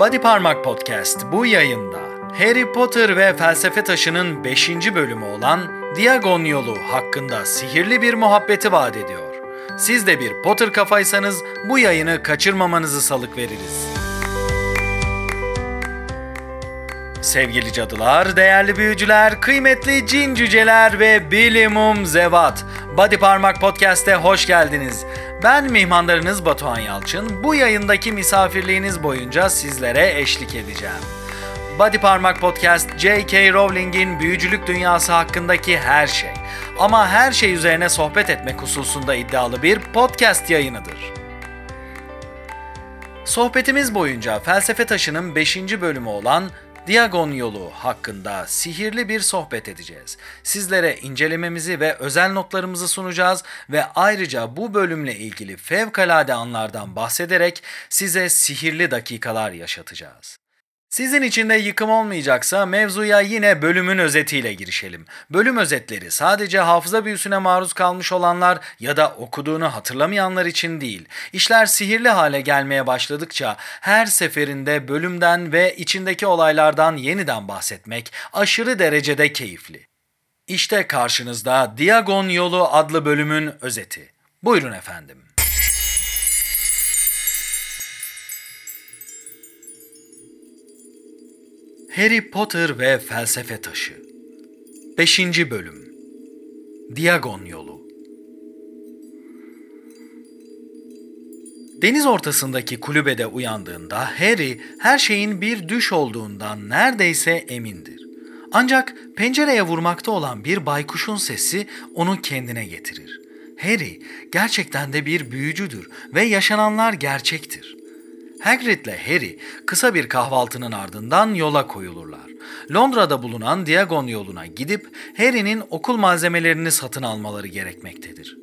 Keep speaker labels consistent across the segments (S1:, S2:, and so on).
S1: Body Parmak Podcast bu yayında Harry Potter ve Felsefe Taşı'nın 5. bölümü olan Diagon Yolu hakkında sihirli bir muhabbeti vaat ediyor. Siz de bir Potter kafaysanız bu yayını kaçırmamanızı salık veririz. Sevgili cadılar, değerli büyücüler, kıymetli cin cüceler ve bilimum zevat. Body Parmak Podcast'e hoş geldiniz. Ben mihmandarınız Batuhan Yalçın. Bu yayındaki misafirliğiniz boyunca sizlere eşlik edeceğim. Body Parmak Podcast, J.K. Rowling'in büyücülük dünyası hakkındaki her şey. Ama her şey üzerine sohbet etmek hususunda iddialı bir podcast yayınıdır. Sohbetimiz boyunca Felsefe Taşı'nın 5. bölümü olan Diagon yolu hakkında sihirli bir sohbet edeceğiz. Sizlere incelememizi ve özel notlarımızı sunacağız ve ayrıca bu bölümle ilgili fevkalade anlardan bahsederek size sihirli dakikalar yaşatacağız. Sizin için de yıkım olmayacaksa mevzuya yine bölümün özetiyle girişelim. Bölüm özetleri sadece hafıza büyüsüne maruz kalmış olanlar ya da okuduğunu hatırlamayanlar için değil. İşler sihirli hale gelmeye başladıkça her seferinde bölümden ve içindeki olaylardan yeniden bahsetmek aşırı derecede keyifli. İşte karşınızda Diagon Yolu adlı bölümün özeti. Buyurun efendim. Harry Potter ve Felsefe Taşı 5. Bölüm Diagon Yolu Deniz ortasındaki kulübede uyandığında Harry her şeyin bir düş olduğundan neredeyse emindir. Ancak pencereye vurmakta olan bir baykuşun sesi onu kendine getirir. Harry gerçekten de bir büyücüdür ve yaşananlar gerçektir. Hagrid ile Harry kısa bir kahvaltının ardından yola koyulurlar. Londra'da bulunan Diagon yoluna gidip Harry'nin okul malzemelerini satın almaları gerekmektedir.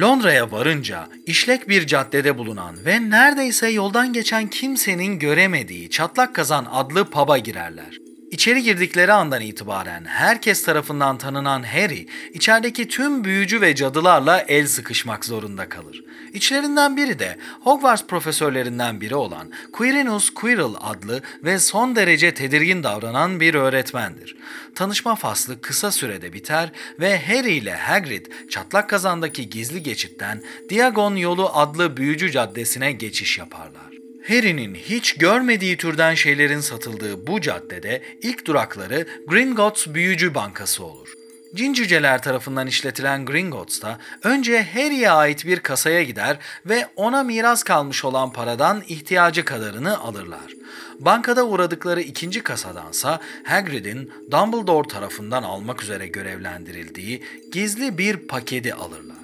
S1: Londra'ya varınca işlek bir caddede bulunan ve neredeyse yoldan geçen kimsenin göremediği Çatlak Kazan adlı pub'a girerler. İçeri girdikleri andan itibaren herkes tarafından tanınan Harry, içerideki tüm büyücü ve cadılarla el sıkışmak zorunda kalır. İçlerinden biri de Hogwarts profesörlerinden biri olan Quirinus Quirrell adlı ve son derece tedirgin davranan bir öğretmendir. Tanışma faslı kısa sürede biter ve Harry ile Hagrid çatlak kazandaki gizli geçitten Diagon Yolu adlı büyücü caddesine geçiş yaparlar. Harry'nin hiç görmediği türden şeylerin satıldığı bu caddede ilk durakları Gringotts Büyücü Bankası olur. Cin cüceler tarafından işletilen Gringotts'ta önce Harry'e ait bir kasaya gider ve ona miras kalmış olan paradan ihtiyacı kadarını alırlar. Bankada uğradıkları ikinci kasadansa Hagrid'in Dumbledore tarafından almak üzere görevlendirildiği gizli bir paketi alırlar.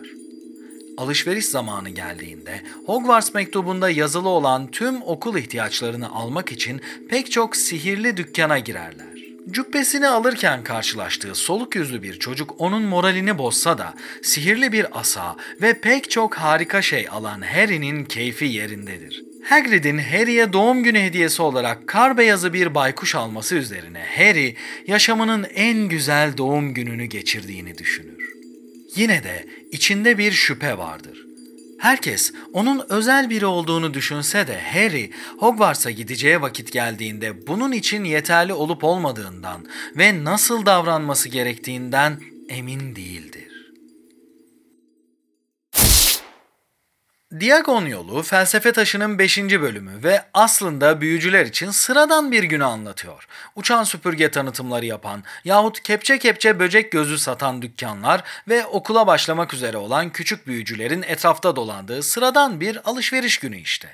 S1: Alışveriş zamanı geldiğinde Hogwarts mektubunda yazılı olan tüm okul ihtiyaçlarını almak için pek çok sihirli dükkana girerler. Cübbesini alırken karşılaştığı soluk yüzlü bir çocuk onun moralini bozsa da sihirli bir asa ve pek çok harika şey alan Harry'nin keyfi yerindedir. Hagrid'in Harry'e doğum günü hediyesi olarak kar beyazı bir baykuş alması üzerine Harry yaşamının en güzel doğum gününü geçirdiğini düşünür. Yine de içinde bir şüphe vardır. Herkes onun özel biri olduğunu düşünse de Harry Hogwarts'a gideceği vakit geldiğinde bunun için yeterli olup olmadığından ve nasıl davranması gerektiğinden emin değildir. Diagon yolu felsefe taşının 5. bölümü ve aslında büyücüler için sıradan bir günü anlatıyor. Uçan süpürge tanıtımları yapan yahut kepçe kepçe böcek gözü satan dükkanlar ve okula başlamak üzere olan küçük büyücülerin etrafta dolandığı sıradan bir alışveriş günü işte.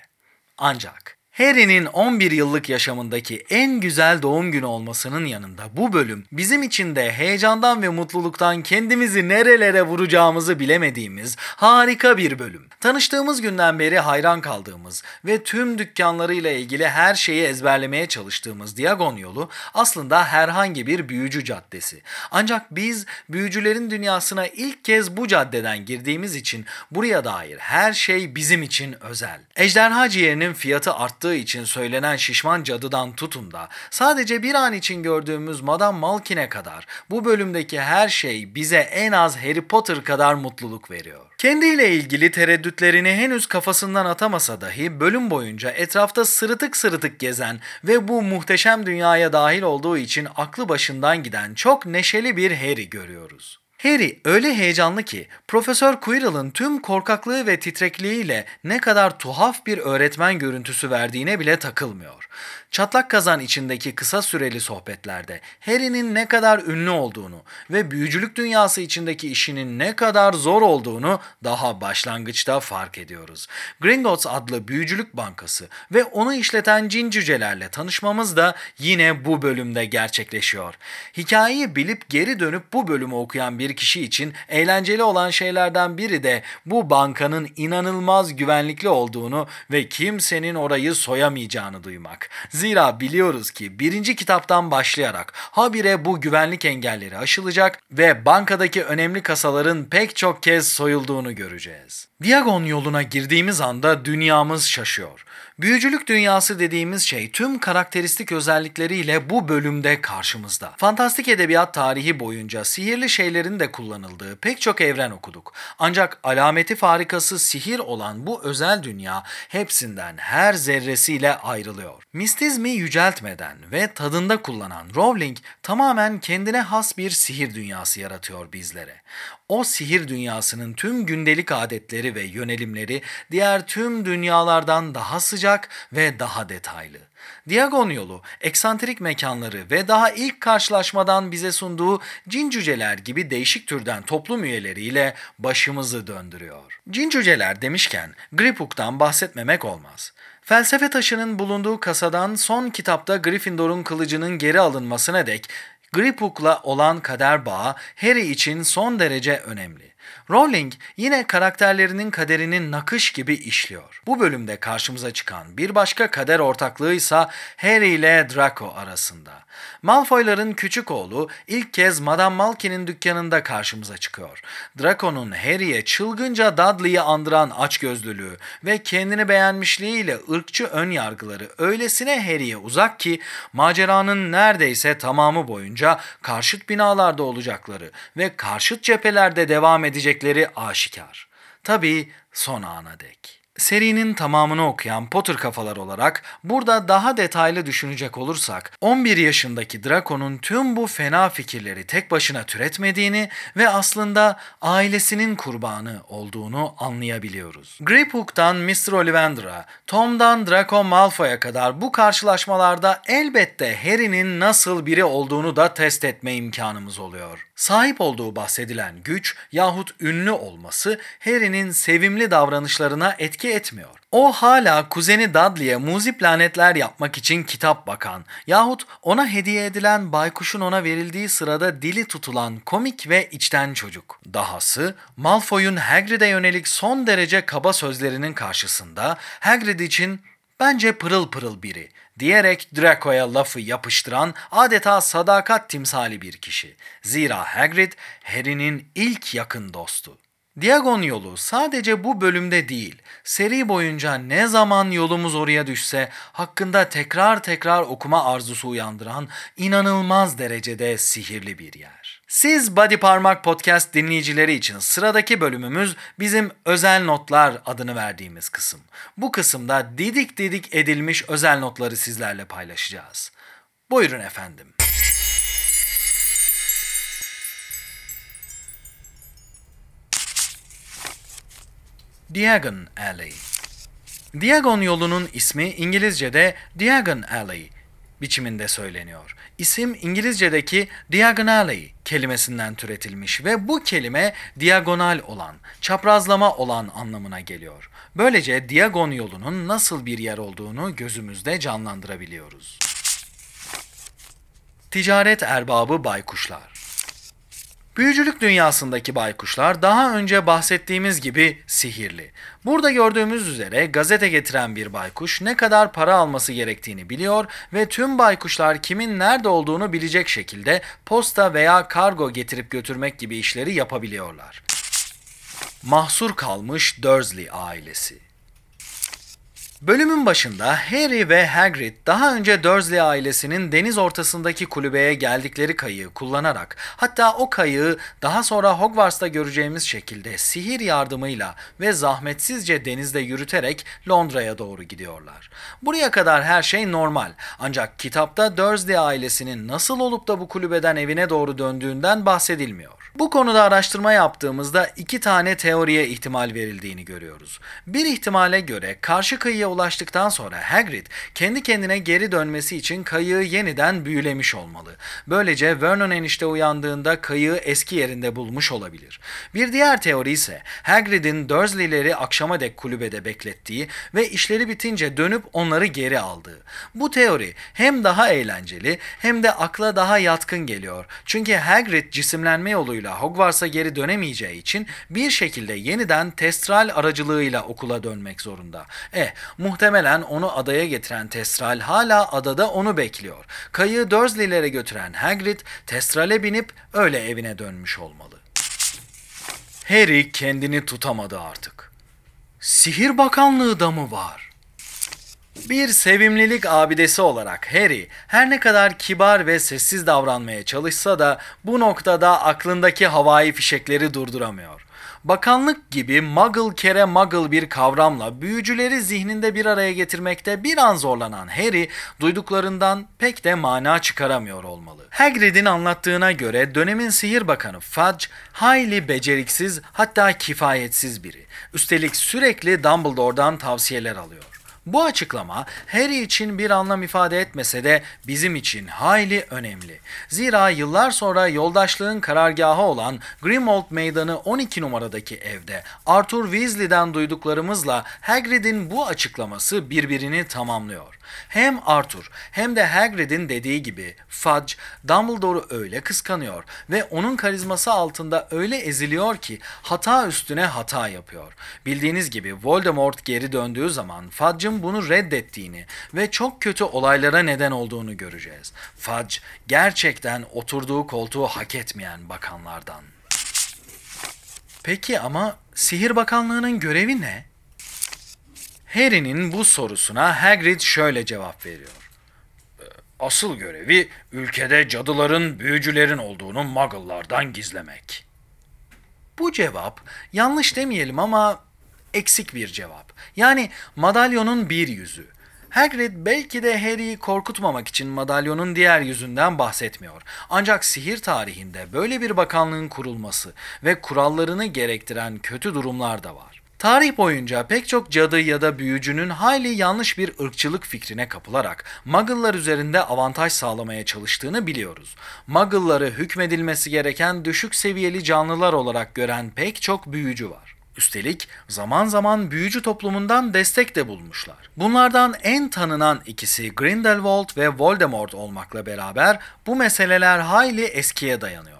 S1: Ancak Harry'nin 11 yıllık yaşamındaki en güzel doğum günü olmasının yanında bu bölüm bizim için de heyecandan ve mutluluktan kendimizi nerelere vuracağımızı bilemediğimiz harika bir bölüm. Tanıştığımız günden beri hayran kaldığımız ve tüm dükkanlarıyla ilgili her şeyi ezberlemeye çalıştığımız Diagon yolu aslında herhangi bir büyücü caddesi. Ancak biz büyücülerin dünyasına ilk kez bu caddeden girdiğimiz için buraya dair her şey bizim için özel. Ejderha ciğerinin fiyatı arttı yaptığı için söylenen şişman cadıdan tutun da sadece bir an için gördüğümüz Madame Malkin'e kadar bu bölümdeki her şey bize en az Harry Potter kadar mutluluk veriyor. Kendiyle ilgili tereddütlerini henüz kafasından atamasa dahi bölüm boyunca etrafta sırıtık sırıtık gezen ve bu muhteşem dünyaya dahil olduğu için aklı başından giden çok neşeli bir Harry görüyoruz. Harry öyle heyecanlı ki Profesör Quirrell'ın tüm korkaklığı ve titrekliğiyle ne kadar tuhaf bir öğretmen görüntüsü verdiğine bile takılmıyor. Çatlak kazan içindeki kısa süreli sohbetlerde Harry'nin ne kadar ünlü olduğunu ve büyücülük dünyası içindeki işinin ne kadar zor olduğunu daha başlangıçta fark ediyoruz. Gringotts adlı büyücülük bankası ve onu işleten cin cücelerle tanışmamız da yine bu bölümde gerçekleşiyor. Hikayeyi bilip geri dönüp bu bölümü okuyan bir kişi için eğlenceli olan şeylerden biri de bu bankanın inanılmaz güvenlikli olduğunu ve kimsenin orayı soyamayacağını duymak. Zira biliyoruz ki birinci kitaptan başlayarak habire bu güvenlik engelleri aşılacak ve bankadaki önemli kasaların pek çok kez soyulduğunu göreceğiz. Diagon yoluna girdiğimiz anda dünyamız şaşıyor. Büyücülük dünyası dediğimiz şey tüm karakteristik özellikleriyle bu bölümde karşımızda. Fantastik edebiyat tarihi boyunca sihirli şeylerin de kullanıldığı pek çok evren okuduk. Ancak alameti farikası sihir olan bu özel dünya hepsinden her zerresiyle ayrılıyor. Mistizmi yüceltmeden ve tadında kullanan Rowling tamamen kendine has bir sihir dünyası yaratıyor bizlere. O sihir dünyasının tüm gündelik adetleri ve yönelimleri diğer tüm dünyalardan daha sıcak ve daha detaylı. Diagon yolu, eksantrik mekanları ve daha ilk karşılaşmadan bize sunduğu cin cüceler gibi değişik türden toplum üyeleriyle başımızı döndürüyor. Cin cüceler demişken Griphook'tan bahsetmemek olmaz. Felsefe taşının bulunduğu kasadan son kitapta Gryffindor'un kılıcının geri alınmasına dek Griphook'la olan kader bağı Harry için son derece önemli. Rowling yine karakterlerinin kaderini nakış gibi işliyor. Bu bölümde karşımıza çıkan bir başka kader ortaklığı ise Harry ile Draco arasında. Malfoyların küçük oğlu ilk kez Madame Malkin'in dükkanında karşımıza çıkıyor. Draco'nun Harry'e çılgınca Dudley'i andıran açgözlülüğü ve kendini beğenmişliğiyle ırkçı ön yargıları öylesine Harry'e uzak ki maceranın neredeyse tamamı boyunca karşıt binalarda olacakları ve karşıt cephelerde devam edecekleri aşikar. Tabii son ana dek. Serinin tamamını okuyan Potter kafalar olarak burada daha detaylı düşünecek olursak 11 yaşındaki Draco'nun tüm bu fena fikirleri tek başına türetmediğini ve aslında ailesinin kurbanı olduğunu anlayabiliyoruz. Griphook'tan Mr. Ollivander'a, Tom'dan Draco Malfoy'a kadar bu karşılaşmalarda elbette Harry'nin nasıl biri olduğunu da test etme imkanımız oluyor. Sahip olduğu bahsedilen güç yahut ünlü olması Harry'nin sevimli davranışlarına etki etmiyor. O hala kuzeni Dudley'e muzi planetler yapmak için kitap bakan yahut ona hediye edilen baykuşun ona verildiği sırada dili tutulan komik ve içten çocuk. Dahası Malfoy'un Hagrid'e yönelik son derece kaba sözlerinin karşısında Hagrid için bence pırıl pırıl biri diyerek Draco'ya lafı yapıştıran adeta sadakat timsali bir kişi. Zira Hagrid Harry'nin ilk yakın dostu. Diagon yolu sadece bu bölümde değil, seri boyunca ne zaman yolumuz oraya düşse hakkında tekrar tekrar okuma arzusu uyandıran inanılmaz derecede sihirli bir yer. Siz Body Parmak Podcast dinleyicileri için sıradaki bölümümüz bizim özel notlar adını verdiğimiz kısım. Bu kısımda didik didik edilmiş özel notları sizlerle paylaşacağız. Buyurun efendim. Diagon Alley Diagon yolunun ismi İngilizce'de Diagon Alley biçiminde söyleniyor. İsim İngilizce'deki diagonally kelimesinden türetilmiş ve bu kelime diagonal olan, çaprazlama olan anlamına geliyor. Böylece Diagon yolunun nasıl bir yer olduğunu gözümüzde canlandırabiliyoruz. Ticaret erbabı baykuşlar Büyücülük dünyasındaki baykuşlar daha önce bahsettiğimiz gibi sihirli. Burada gördüğümüz üzere gazete getiren bir baykuş ne kadar para alması gerektiğini biliyor ve tüm baykuşlar kimin nerede olduğunu bilecek şekilde posta veya kargo getirip götürmek gibi işleri yapabiliyorlar. Mahsur kalmış Dursley ailesi Bölümün başında Harry ve Hagrid daha önce Dursley ailesinin deniz ortasındaki kulübeye geldikleri kayığı kullanarak hatta o kayığı daha sonra Hogwarts'ta göreceğimiz şekilde sihir yardımıyla ve zahmetsizce denizde yürüterek Londra'ya doğru gidiyorlar. Buraya kadar her şey normal ancak kitapta Dursley ailesinin nasıl olup da bu kulübeden evine doğru döndüğünden bahsedilmiyor. Bu konuda araştırma yaptığımızda iki tane teoriye ihtimal verildiğini görüyoruz. Bir ihtimale göre karşı kıyıya ulaştıktan sonra Hagrid kendi kendine geri dönmesi için kayığı yeniden büyülemiş olmalı. Böylece Vernon enişte uyandığında kayığı eski yerinde bulmuş olabilir. Bir diğer teori ise Hagrid'in Dursley'leri akşama dek kulübede beklettiği ve işleri bitince dönüp onları geri aldığı. Bu teori hem daha eğlenceli hem de akla daha yatkın geliyor. Çünkü Hagrid cisimlenme yoluyla Hogwarts'a geri dönemeyeceği için bir şekilde yeniden testral aracılığıyla okula dönmek zorunda. E, muhtemelen onu adaya getiren testral hala adada onu bekliyor. Kayığı Dursley'lere götüren Hagrid testrale binip öyle evine dönmüş olmalı. Harry kendini tutamadı artık. Sihir Bakanlığı da mı var? Bir sevimlilik abidesi olarak Harry her ne kadar kibar ve sessiz davranmaya çalışsa da bu noktada aklındaki havai fişekleri durduramıyor. Bakanlık gibi muggle kere muggle bir kavramla büyücüleri zihninde bir araya getirmekte bir an zorlanan Harry duyduklarından pek de mana çıkaramıyor olmalı. Hagrid'in anlattığına göre dönemin sihir bakanı Fudge hayli beceriksiz hatta kifayetsiz biri. Üstelik sürekli Dumbledore'dan tavsiyeler alıyor. Bu açıklama Harry için bir anlam ifade etmese de bizim için hayli önemli. Zira yıllar sonra yoldaşlığın karargahı olan Grimmauld Meydanı 12 numaradaki evde Arthur Weasley'den duyduklarımızla Hagrid'in bu açıklaması birbirini tamamlıyor. Hem Arthur hem de Hagrid'in dediği gibi Fudge Dumbledore'u öyle kıskanıyor ve onun karizması altında öyle eziliyor ki hata üstüne hata yapıyor. Bildiğiniz gibi Voldemort geri döndüğü zaman Fudge'ın bunu reddettiğini ve çok kötü olaylara neden olduğunu göreceğiz. Fudge gerçekten oturduğu koltuğu hak etmeyen bakanlardan. Peki ama Sihir Bakanlığı'nın görevi ne? Harry'nin bu sorusuna Hagrid şöyle cevap veriyor. "Ee, Asıl görevi ülkede cadıların, büyücülerin olduğunu muggle'lardan gizlemek. Bu cevap yanlış demeyelim ama eksik bir cevap. Yani madalyonun bir yüzü. Hagrid belki de Harry'i korkutmamak için madalyonun diğer yüzünden bahsetmiyor. Ancak sihir tarihinde böyle bir bakanlığın kurulması ve kurallarını gerektiren kötü durumlar da var. Tarih boyunca pek çok cadı ya da büyücünün hayli yanlış bir ırkçılık fikrine kapılarak Muggle'lar üzerinde avantaj sağlamaya çalıştığını biliyoruz. Muggle'ları hükmedilmesi gereken düşük seviyeli canlılar olarak gören pek çok büyücü var. Üstelik zaman zaman büyücü toplumundan destek de bulmuşlar. Bunlardan en tanınan ikisi Grindelwald ve Voldemort olmakla beraber bu meseleler hayli eskiye dayanıyor.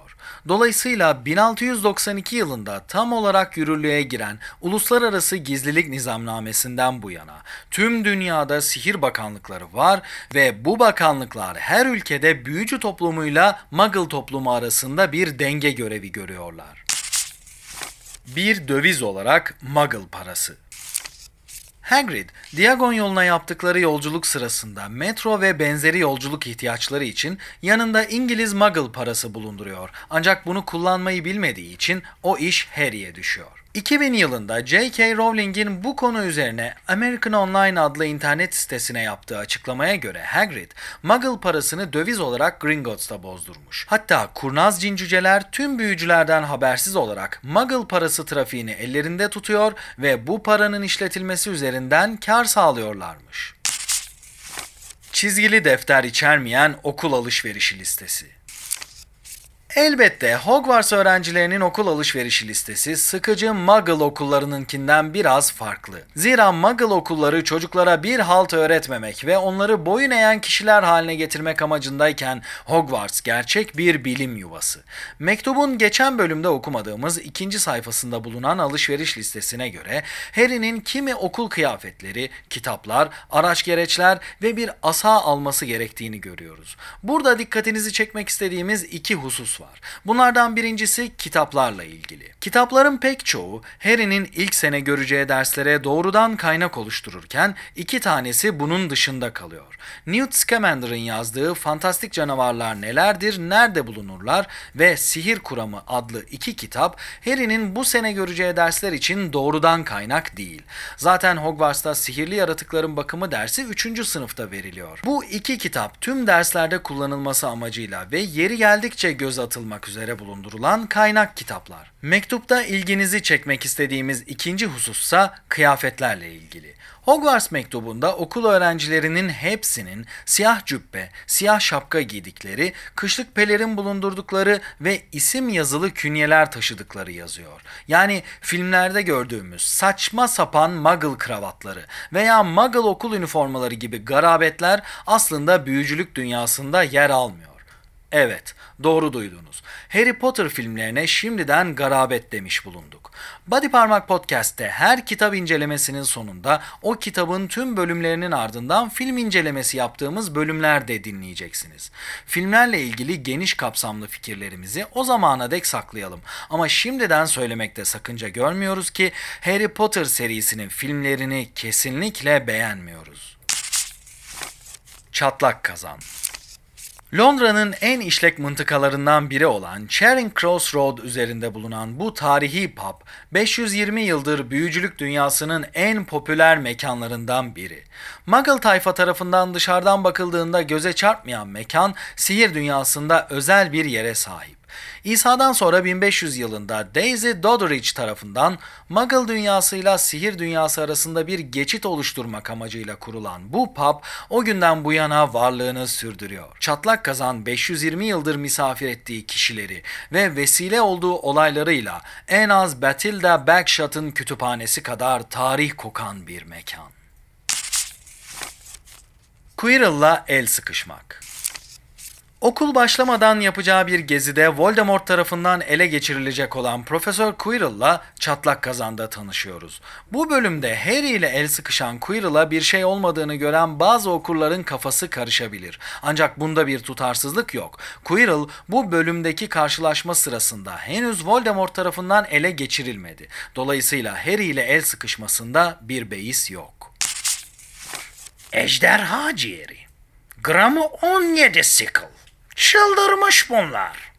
S1: Dolayısıyla 1692 yılında tam olarak yürürlüğe giren Uluslararası Gizlilik Nizamnamesi'nden bu yana tüm dünyada sihir bakanlıkları var ve bu bakanlıklar her ülkede büyücü toplumuyla Muggle toplumu arasında bir denge görevi görüyorlar. Bir döviz olarak Muggle parası. Hagrid, Diagon yoluna yaptıkları yolculuk sırasında metro ve benzeri yolculuk ihtiyaçları için yanında İngiliz Muggle parası bulunduruyor. Ancak bunu kullanmayı bilmediği için o iş Harry'e düşüyor. 2000 yılında J.K. Rowling'in bu konu üzerine American Online adlı internet sitesine yaptığı açıklamaya göre Hagrid, Muggle parasını döviz olarak Gringotts'ta bozdurmuş. Hatta kurnaz cincüceler tüm büyücülerden habersiz olarak Muggle parası trafiğini ellerinde tutuyor ve bu paranın işletilmesi üzerinden kar sağlıyorlarmış. Çizgili defter içermeyen okul alışverişi listesi. Elbette Hogwarts öğrencilerinin okul alışverişi listesi sıkıcı Muggle okullarınınkinden biraz farklı. Zira Muggle okulları çocuklara bir halt öğretmemek ve onları boyun eğen kişiler haline getirmek amacındayken Hogwarts gerçek bir bilim yuvası. Mektubun geçen bölümde okumadığımız ikinci sayfasında bulunan alışveriş listesine göre Harry'nin kimi okul kıyafetleri, kitaplar, araç gereçler ve bir asa alması gerektiğini görüyoruz. Burada dikkatinizi çekmek istediğimiz iki husus var. Bunlardan birincisi kitaplarla ilgili. Kitapların pek çoğu Harry'nin ilk sene göreceği derslere doğrudan kaynak oluştururken iki tanesi bunun dışında kalıyor. Newt Scamander'ın yazdığı Fantastik Canavarlar Nelerdir, Nerede Bulunurlar ve Sihir Kuramı adlı iki kitap Harry'nin bu sene göreceği dersler için doğrudan kaynak değil. Zaten Hogwarts'ta sihirli yaratıkların bakımı dersi 3. sınıfta veriliyor. Bu iki kitap tüm derslerde kullanılması amacıyla ve yeri geldikçe göz atılmak üzere bulundurulan kaynak kitaplar. Mektupta ilginizi çekmek istediğimiz ikinci husussa kıyafetlerle ilgili. Hogwarts mektubunda okul öğrencilerinin hepsinin siyah cübbe, siyah şapka giydikleri, kışlık pelerin bulundurdukları ve isim yazılı künyeler taşıdıkları yazıyor. Yani filmlerde gördüğümüz saçma sapan muggle kravatları veya muggle okul üniformaları gibi garabetler aslında büyücülük dünyasında yer almıyor. Evet, doğru duydunuz. Harry Potter filmlerine şimdiden garabet demiş bulunduk. Body Parmak Podcast'te her kitap incelemesinin sonunda o kitabın tüm bölümlerinin ardından film incelemesi yaptığımız bölümler de dinleyeceksiniz. Filmlerle ilgili geniş kapsamlı fikirlerimizi o zamana dek saklayalım. Ama şimdiden söylemekte sakınca görmüyoruz ki Harry Potter serisinin filmlerini kesinlikle beğenmiyoruz. Çatlak kazan. Londra'nın en işlek mıntıkalarından biri olan Charing Cross Road üzerinde bulunan bu tarihi pub, 520 yıldır büyücülük dünyasının en popüler mekanlarından biri. Muggle tayfa tarafından dışarıdan bakıldığında göze çarpmayan mekan, sihir dünyasında özel bir yere sahip. İsa'dan sonra 1500 yılında Daisy Doddridge tarafından Muggle dünyasıyla sihir dünyası arasında bir geçit oluşturmak amacıyla kurulan bu pub o günden bu yana varlığını sürdürüyor. Çatlak kazan 520 yıldır misafir ettiği kişileri ve vesile olduğu olaylarıyla en az Batilda Bagshot'ın kütüphanesi kadar tarih kokan bir mekan. Quirrell'la el sıkışmak Okul başlamadan yapacağı bir gezide Voldemort tarafından ele geçirilecek olan Profesör Quirrell'la çatlak kazanda tanışıyoruz. Bu bölümde Harry ile el sıkışan Quirrell'a bir şey olmadığını gören bazı okurların kafası karışabilir. Ancak bunda bir tutarsızlık yok. Quirrell bu bölümdeki karşılaşma sırasında henüz Voldemort tarafından ele geçirilmedi. Dolayısıyla Harry ile el sıkışmasında bir beis yok.
S2: Ejderha ciğeri. Gramı 17 sickle. Çıldırmış bunlar.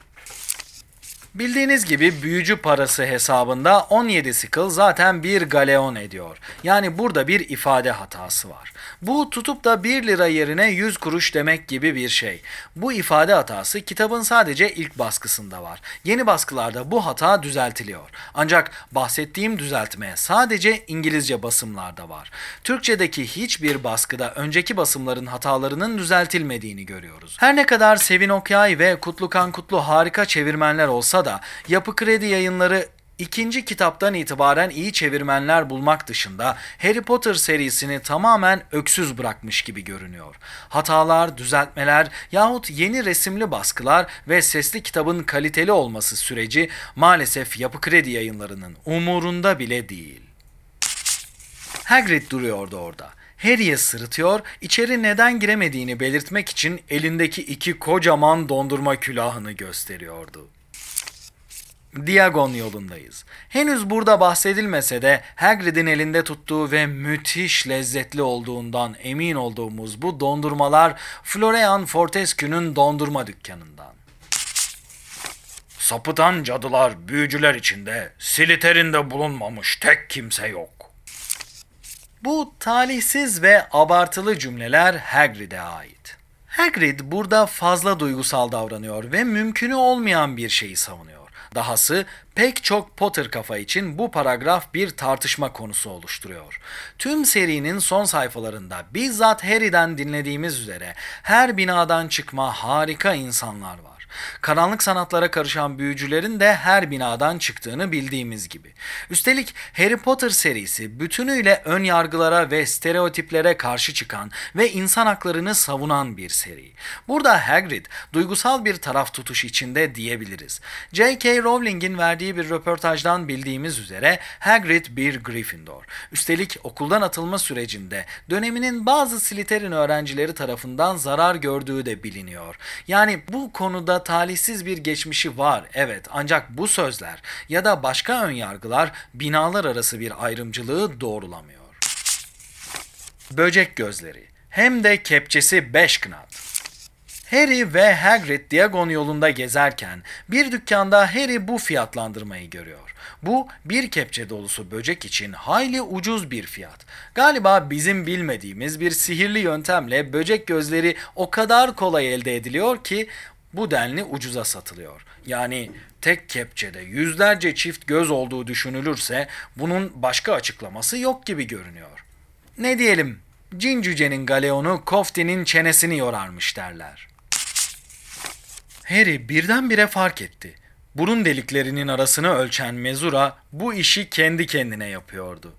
S1: Bildiğiniz gibi büyücü parası hesabında 17 sickle zaten bir galeon ediyor. Yani burada bir ifade hatası var. Bu tutup da 1 lira yerine 100 kuruş demek gibi bir şey. Bu ifade hatası kitabın sadece ilk baskısında var. Yeni baskılarda bu hata düzeltiliyor. Ancak bahsettiğim düzeltme sadece İngilizce basımlarda var. Türkçedeki hiçbir baskıda önceki basımların hatalarının düzeltilmediğini görüyoruz. Her ne kadar Sevin Okyay ve Kutlukan Kutlu harika çevirmenler olsa da Yapı Kredi yayınları ikinci kitaptan itibaren iyi çevirmenler bulmak dışında Harry Potter serisini tamamen öksüz bırakmış gibi görünüyor. Hatalar, düzeltmeler yahut yeni resimli baskılar ve sesli kitabın kaliteli olması süreci maalesef Yapı Kredi yayınlarının umurunda bile değil. Hagrid duruyordu orada. Harry'e sırıtıyor, içeri neden giremediğini belirtmek için elindeki iki kocaman dondurma külahını gösteriyordu. Diagon yolundayız. Henüz burada bahsedilmese de Hagrid'in elinde tuttuğu ve müthiş lezzetli olduğundan emin olduğumuz bu dondurmalar Florian Fortescue'nun dondurma dükkanından.
S2: Sapıtan cadılar, büyücüler içinde Slytherin'de bulunmamış tek kimse yok.
S1: Bu talihsiz ve abartılı cümleler Hagrid'e ait. Hagrid burada fazla duygusal davranıyor ve mümkünü olmayan bir şeyi savunuyor. Dahası pek çok Potter kafa için bu paragraf bir tartışma konusu oluşturuyor. Tüm serinin son sayfalarında bizzat Harry'den dinlediğimiz üzere her binadan çıkma harika insanlar var. Karanlık sanatlara karışan büyücülerin de her binadan çıktığını bildiğimiz gibi. Üstelik Harry Potter serisi bütünüyle ön yargılara ve stereotiplere karşı çıkan ve insan haklarını savunan bir seri. Burada Hagrid duygusal bir taraf tutuş içinde diyebiliriz. J.K. Rowling'in verdiği bir röportajdan bildiğimiz üzere Hagrid bir Gryffindor. Üstelik okuldan atılma sürecinde döneminin bazı Slytherin öğrencileri tarafından zarar gördüğü de biliniyor. Yani bu konuda talihsiz bir geçmişi var evet ancak bu sözler ya da başka önyargılar binalar arası bir ayrımcılığı doğrulamıyor. Böcek gözleri hem de kepçesi 5 knat. Harry ve Hagrid Diagon yolunda gezerken bir dükkanda Harry bu fiyatlandırmayı görüyor. Bu bir kepçe dolusu böcek için hayli ucuz bir fiyat. Galiba bizim bilmediğimiz bir sihirli yöntemle böcek gözleri o kadar kolay elde ediliyor ki bu denli ucuza satılıyor. Yani tek kepçede yüzlerce çift göz olduğu düşünülürse bunun başka açıklaması yok gibi görünüyor. Ne diyelim, cin cücenin galeonu koftinin çenesini yorarmış derler. Harry birdenbire fark etti. Burun deliklerinin arasını ölçen mezura bu işi kendi kendine yapıyordu.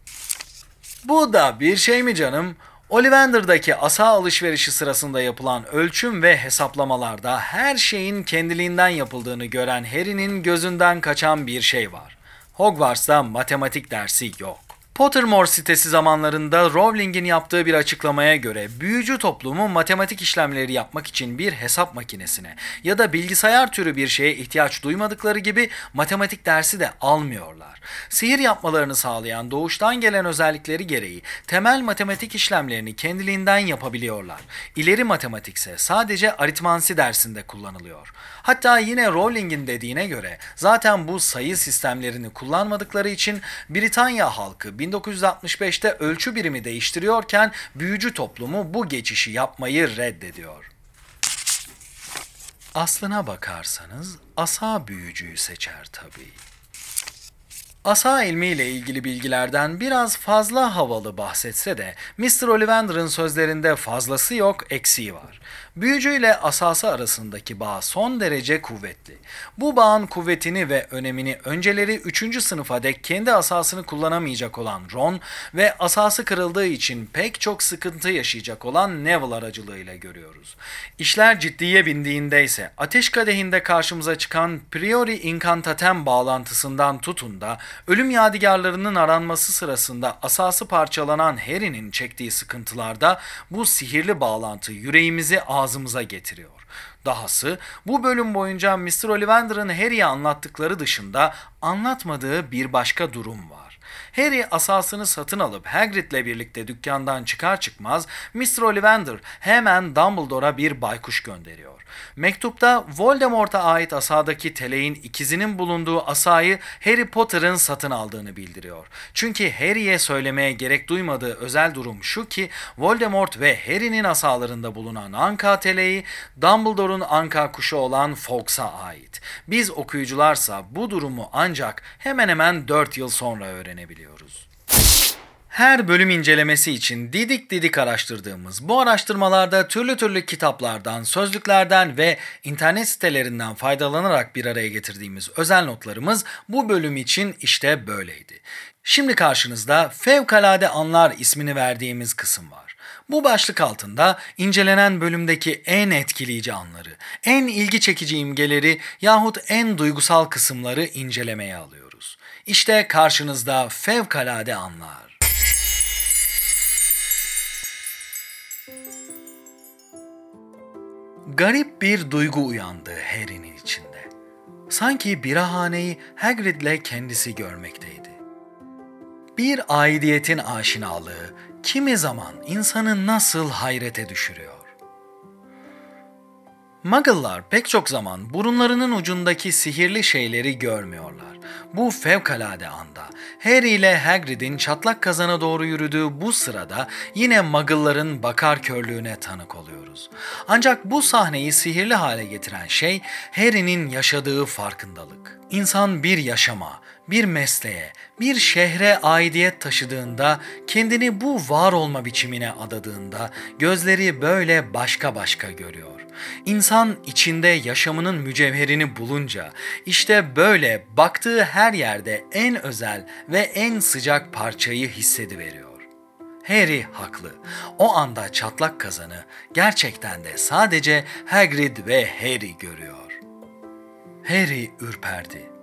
S1: Bu da bir şey mi canım? Ollivander'daki asa alışverişi sırasında yapılan ölçüm ve hesaplamalarda her şeyin kendiliğinden yapıldığını gören Harry'nin gözünden kaçan bir şey var. Hogwarts'ta matematik dersi yok. Pottermore sitesi zamanlarında Rowling'in yaptığı bir açıklamaya göre büyücü toplumu matematik işlemleri yapmak için bir hesap makinesine ya da bilgisayar türü bir şeye ihtiyaç duymadıkları gibi matematik dersi de almıyorlar. Sihir yapmalarını sağlayan doğuştan gelen özellikleri gereği temel matematik işlemlerini kendiliğinden yapabiliyorlar. İleri matematikse sadece aritmansi dersinde kullanılıyor. Hatta yine Rowling'in dediğine göre zaten bu sayı sistemlerini kullanmadıkları için Britanya halkı 1965'te ölçü birimi değiştiriyorken büyücü toplumu bu geçişi yapmayı reddediyor. Aslına bakarsanız asa büyücüyü seçer tabii. Asa ilmiyle ilgili bilgilerden biraz fazla havalı bahsetse de Mr. Ollivander'ın sözlerinde fazlası yok, eksiği var. Büyücü ile asası arasındaki bağ son derece kuvvetli. Bu bağın kuvvetini ve önemini önceleri 3. sınıfa dek kendi asasını kullanamayacak olan Ron ve asası kırıldığı için pek çok sıkıntı yaşayacak olan Neville aracılığıyla görüyoruz. İşler ciddiye bindiğinde ise ateş kadehinde karşımıza çıkan Priori Incantatem bağlantısından tutun da ölüm yadigarlarının aranması sırasında asası parçalanan Harry'nin çektiği sıkıntılarda bu sihirli bağlantı yüreğimizi ağzımıza getiriyor. Dahası bu bölüm boyunca Mr. Ollivander'ın Harry'e anlattıkları dışında anlatmadığı bir başka durum var. Harry asasını satın alıp Hagrid'le birlikte dükkandan çıkar çıkmaz Mr. Ollivander hemen Dumbledore'a bir baykuş gönderiyor. Mektupta Voldemort'a ait asadaki teleğin ikizinin bulunduğu asayı Harry Potter'ın satın aldığını bildiriyor. Çünkü Harry'e söylemeye gerek duymadığı özel durum şu ki Voldemort ve Harry'nin asalarında bulunan Anka teleği Dumbledore'un Anka kuşu olan Fawkes'a ait. Biz okuyucularsa bu durumu ancak hemen hemen 4 yıl sonra öğrenebiliyoruz. Her bölüm incelemesi için didik didik araştırdığımız bu araştırmalarda türlü türlü kitaplardan, sözlüklerden ve internet sitelerinden faydalanarak bir araya getirdiğimiz özel notlarımız bu bölüm için işte böyleydi. Şimdi karşınızda Fevkalade Anlar ismini verdiğimiz kısım var. Bu başlık altında incelenen bölümdeki en etkileyici anları, en ilgi çekici imgeleri yahut en duygusal kısımları incelemeye alıyoruz. İşte karşınızda Fevkalade Anlar. Garip bir duygu uyandı Harry'nin içinde. Sanki birahaneyi Hagrid'le kendisi görmekteydi. Bir aidiyetin aşinalığı kimi zaman insanı nasıl hayrete düşürüyor. Muggle'lar pek çok zaman burunlarının ucundaki sihirli şeyleri görmüyorlar. Bu fevkalade anda Harry ile Hagrid'in çatlak kazana doğru yürüdüğü bu sırada yine Muggle'ların bakar körlüğüne tanık oluyoruz. Ancak bu sahneyi sihirli hale getiren şey Harry'nin yaşadığı farkındalık. İnsan bir yaşama, bir mesleğe, bir şehre aidiyet taşıdığında, kendini bu var olma biçimine adadığında gözleri böyle başka başka görüyor. İnsan içinde yaşamının mücevherini bulunca işte böyle baktığı her yerde en özel ve en sıcak parçayı hissediveriyor. Harry haklı. O anda çatlak kazanı gerçekten de sadece Hagrid ve Harry görüyor. Harry ürperdi.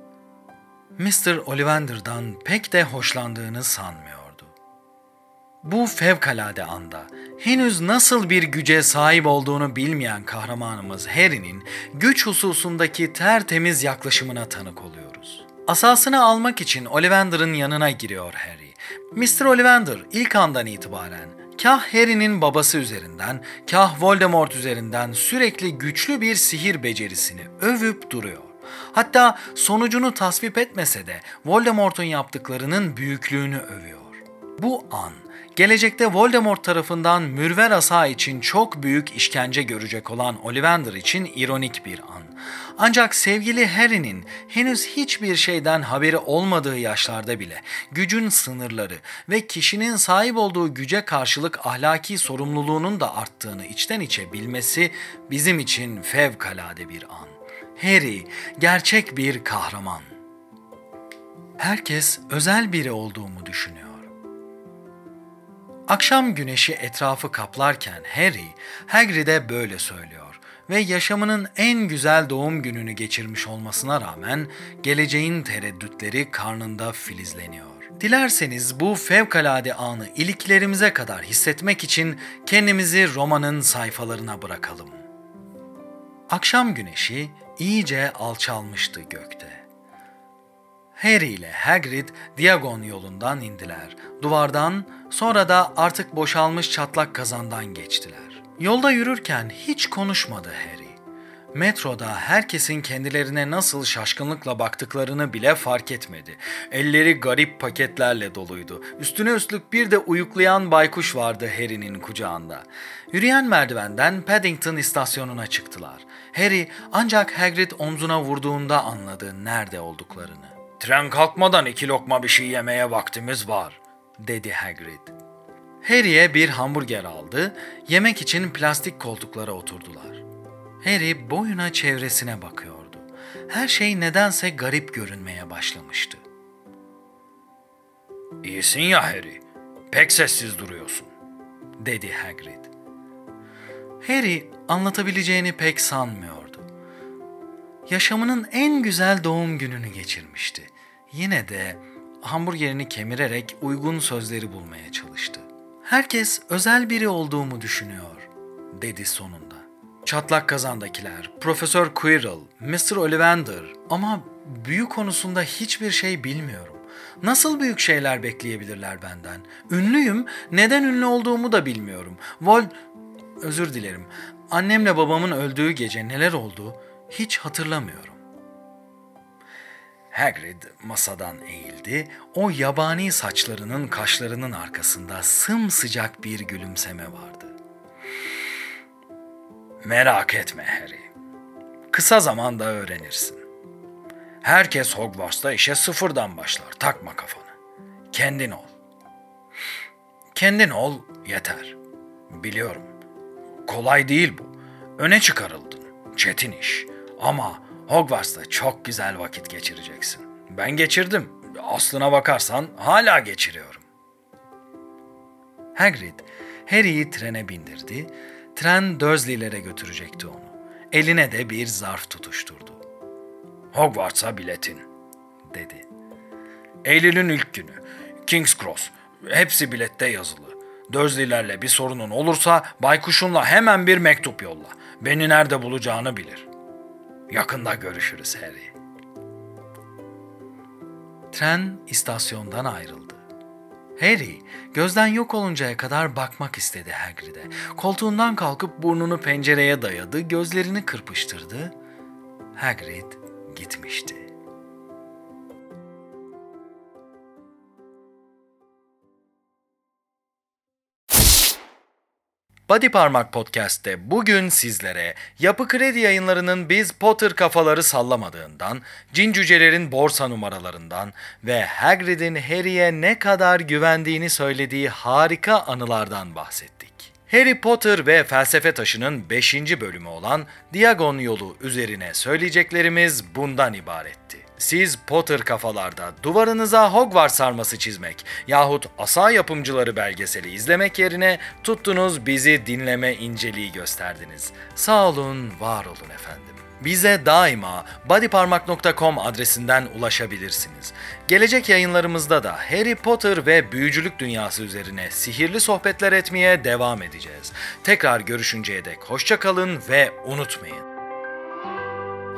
S1: Mr. Ollivander'dan pek de hoşlandığını sanmıyordu. Bu fevkalade anda henüz nasıl bir güce sahip olduğunu bilmeyen kahramanımız Harry'nin güç hususundaki tertemiz yaklaşımına tanık oluyoruz. Asasını almak için Ollivander'ın yanına giriyor Harry. Mr. Ollivander ilk andan itibaren kah Harry'nin babası üzerinden, kah Voldemort üzerinden sürekli güçlü bir sihir becerisini övüp duruyor. Hatta sonucunu tasvip etmese de Voldemort'un yaptıklarının büyüklüğünü övüyor. Bu an gelecekte Voldemort tarafından mürver asa için çok büyük işkence görecek olan Ollivander için ironik bir an. Ancak sevgili Harry'nin henüz hiçbir şeyden haberi olmadığı yaşlarda bile gücün sınırları ve kişinin sahip olduğu güce karşılık ahlaki sorumluluğunun da arttığını içten içe bilmesi bizim için fevkalade bir an. Harry gerçek bir kahraman. Herkes özel biri olduğumu düşünüyor. Akşam güneşi etrafı kaplarken Harry, Hagrid'e böyle söylüyor ve yaşamının en güzel doğum gününü geçirmiş olmasına rağmen geleceğin tereddütleri karnında filizleniyor. Dilerseniz bu fevkalade anı iliklerimize kadar hissetmek için kendimizi romanın sayfalarına bırakalım. Akşam güneşi iyice alçalmıştı gökte. Harry ile Hagrid Diagon yolundan indiler. Duvardan sonra da artık boşalmış çatlak kazandan geçtiler. Yolda yürürken hiç konuşmadı Harry. Metroda herkesin kendilerine nasıl şaşkınlıkla baktıklarını bile fark etmedi. Elleri garip paketlerle doluydu. Üstüne üstlük bir de uyuklayan baykuş vardı Harry'nin kucağında. Yürüyen merdivenden Paddington istasyonuna çıktılar. Harry ancak Hagrid omzuna vurduğunda anladı nerede olduklarını.
S2: Tren kalkmadan iki lokma bir şey yemeye vaktimiz var,
S1: dedi Hagrid. Harry'e bir hamburger aldı, yemek için plastik koltuklara oturdular. Harry boyuna çevresine bakıyordu. Her şey nedense garip görünmeye başlamıştı.
S2: İyisin ya Harry, pek sessiz duruyorsun,
S1: dedi Hagrid. Harry anlatabileceğini pek sanmıyordu. Yaşamının en güzel doğum gününü geçirmişti. Yine de hamburgerini kemirerek uygun sözleri bulmaya çalıştı. Herkes özel biri olduğumu düşünüyor, dedi sonunda. Çatlak kazandakiler, Profesör Quirrell, Mr. Ollivander ama büyü konusunda hiçbir şey bilmiyorum. Nasıl büyük şeyler bekleyebilirler benden? Ünlüyüm, neden ünlü olduğumu da bilmiyorum. Vol... Özür dilerim. Annemle babamın öldüğü gece neler oldu hiç hatırlamıyorum. Hagrid masadan eğildi. O yabani saçlarının kaşlarının arkasında sımsıcak bir gülümseme vardı.
S2: Merak etme Harry. Kısa zamanda öğrenirsin. Herkes Hogwarts'ta işe sıfırdan başlar. Takma kafanı. Kendin ol. Kendin ol yeter. Biliyorum. Kolay değil bu. Öne çıkarıldın. Çetin iş. Ama Hogwarts'ta çok güzel vakit geçireceksin. Ben geçirdim. Aslına bakarsan hala geçiriyorum.
S1: Hagrid Harry'i trene bindirdi. Tren Dursley'lere götürecekti onu. Eline de bir zarf tutuşturdu.
S2: Hogwarts'a biletin, dedi. Eylül'ün ilk günü. King's Cross. Hepsi bilette yazılı. Dursley'lerle bir sorunun olursa baykuşunla hemen bir mektup yolla. Beni nerede bulacağını bilir. Yakında görüşürüz Harry.
S1: Tren istasyondan ayrıldı. Harry gözden yok oluncaya kadar bakmak istedi Hagrid'e. Koltuğundan kalkıp burnunu pencereye dayadı, gözlerini kırpıştırdı. Hagrid gitmişti. Body Parmak Podcast'te bugün sizlere Yapı Kredi yayınlarının biz Potter kafaları sallamadığından, cin cücelerin borsa numaralarından ve Hagrid'in Harry'e ne kadar güvendiğini söylediği harika anılardan bahsettik. Harry Potter ve Felsefe Taşı'nın 5. bölümü olan Diagon yolu üzerine söyleyeceklerimiz bundan ibaretti. Siz Potter kafalarda duvarınıza Hogwarts sarması çizmek yahut asa yapımcıları belgeseli izlemek yerine tuttunuz bizi dinleme inceliği gösterdiniz. Sağ olun, var olun efendim. Bize daima bodyparmak.com adresinden ulaşabilirsiniz. Gelecek yayınlarımızda da Harry Potter ve büyücülük dünyası üzerine sihirli sohbetler etmeye devam edeceğiz. Tekrar görüşünceye dek hoşça kalın ve unutmayın.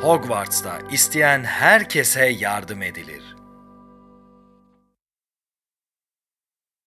S1: Hogwarts'ta isteyen herkese yardım edilir.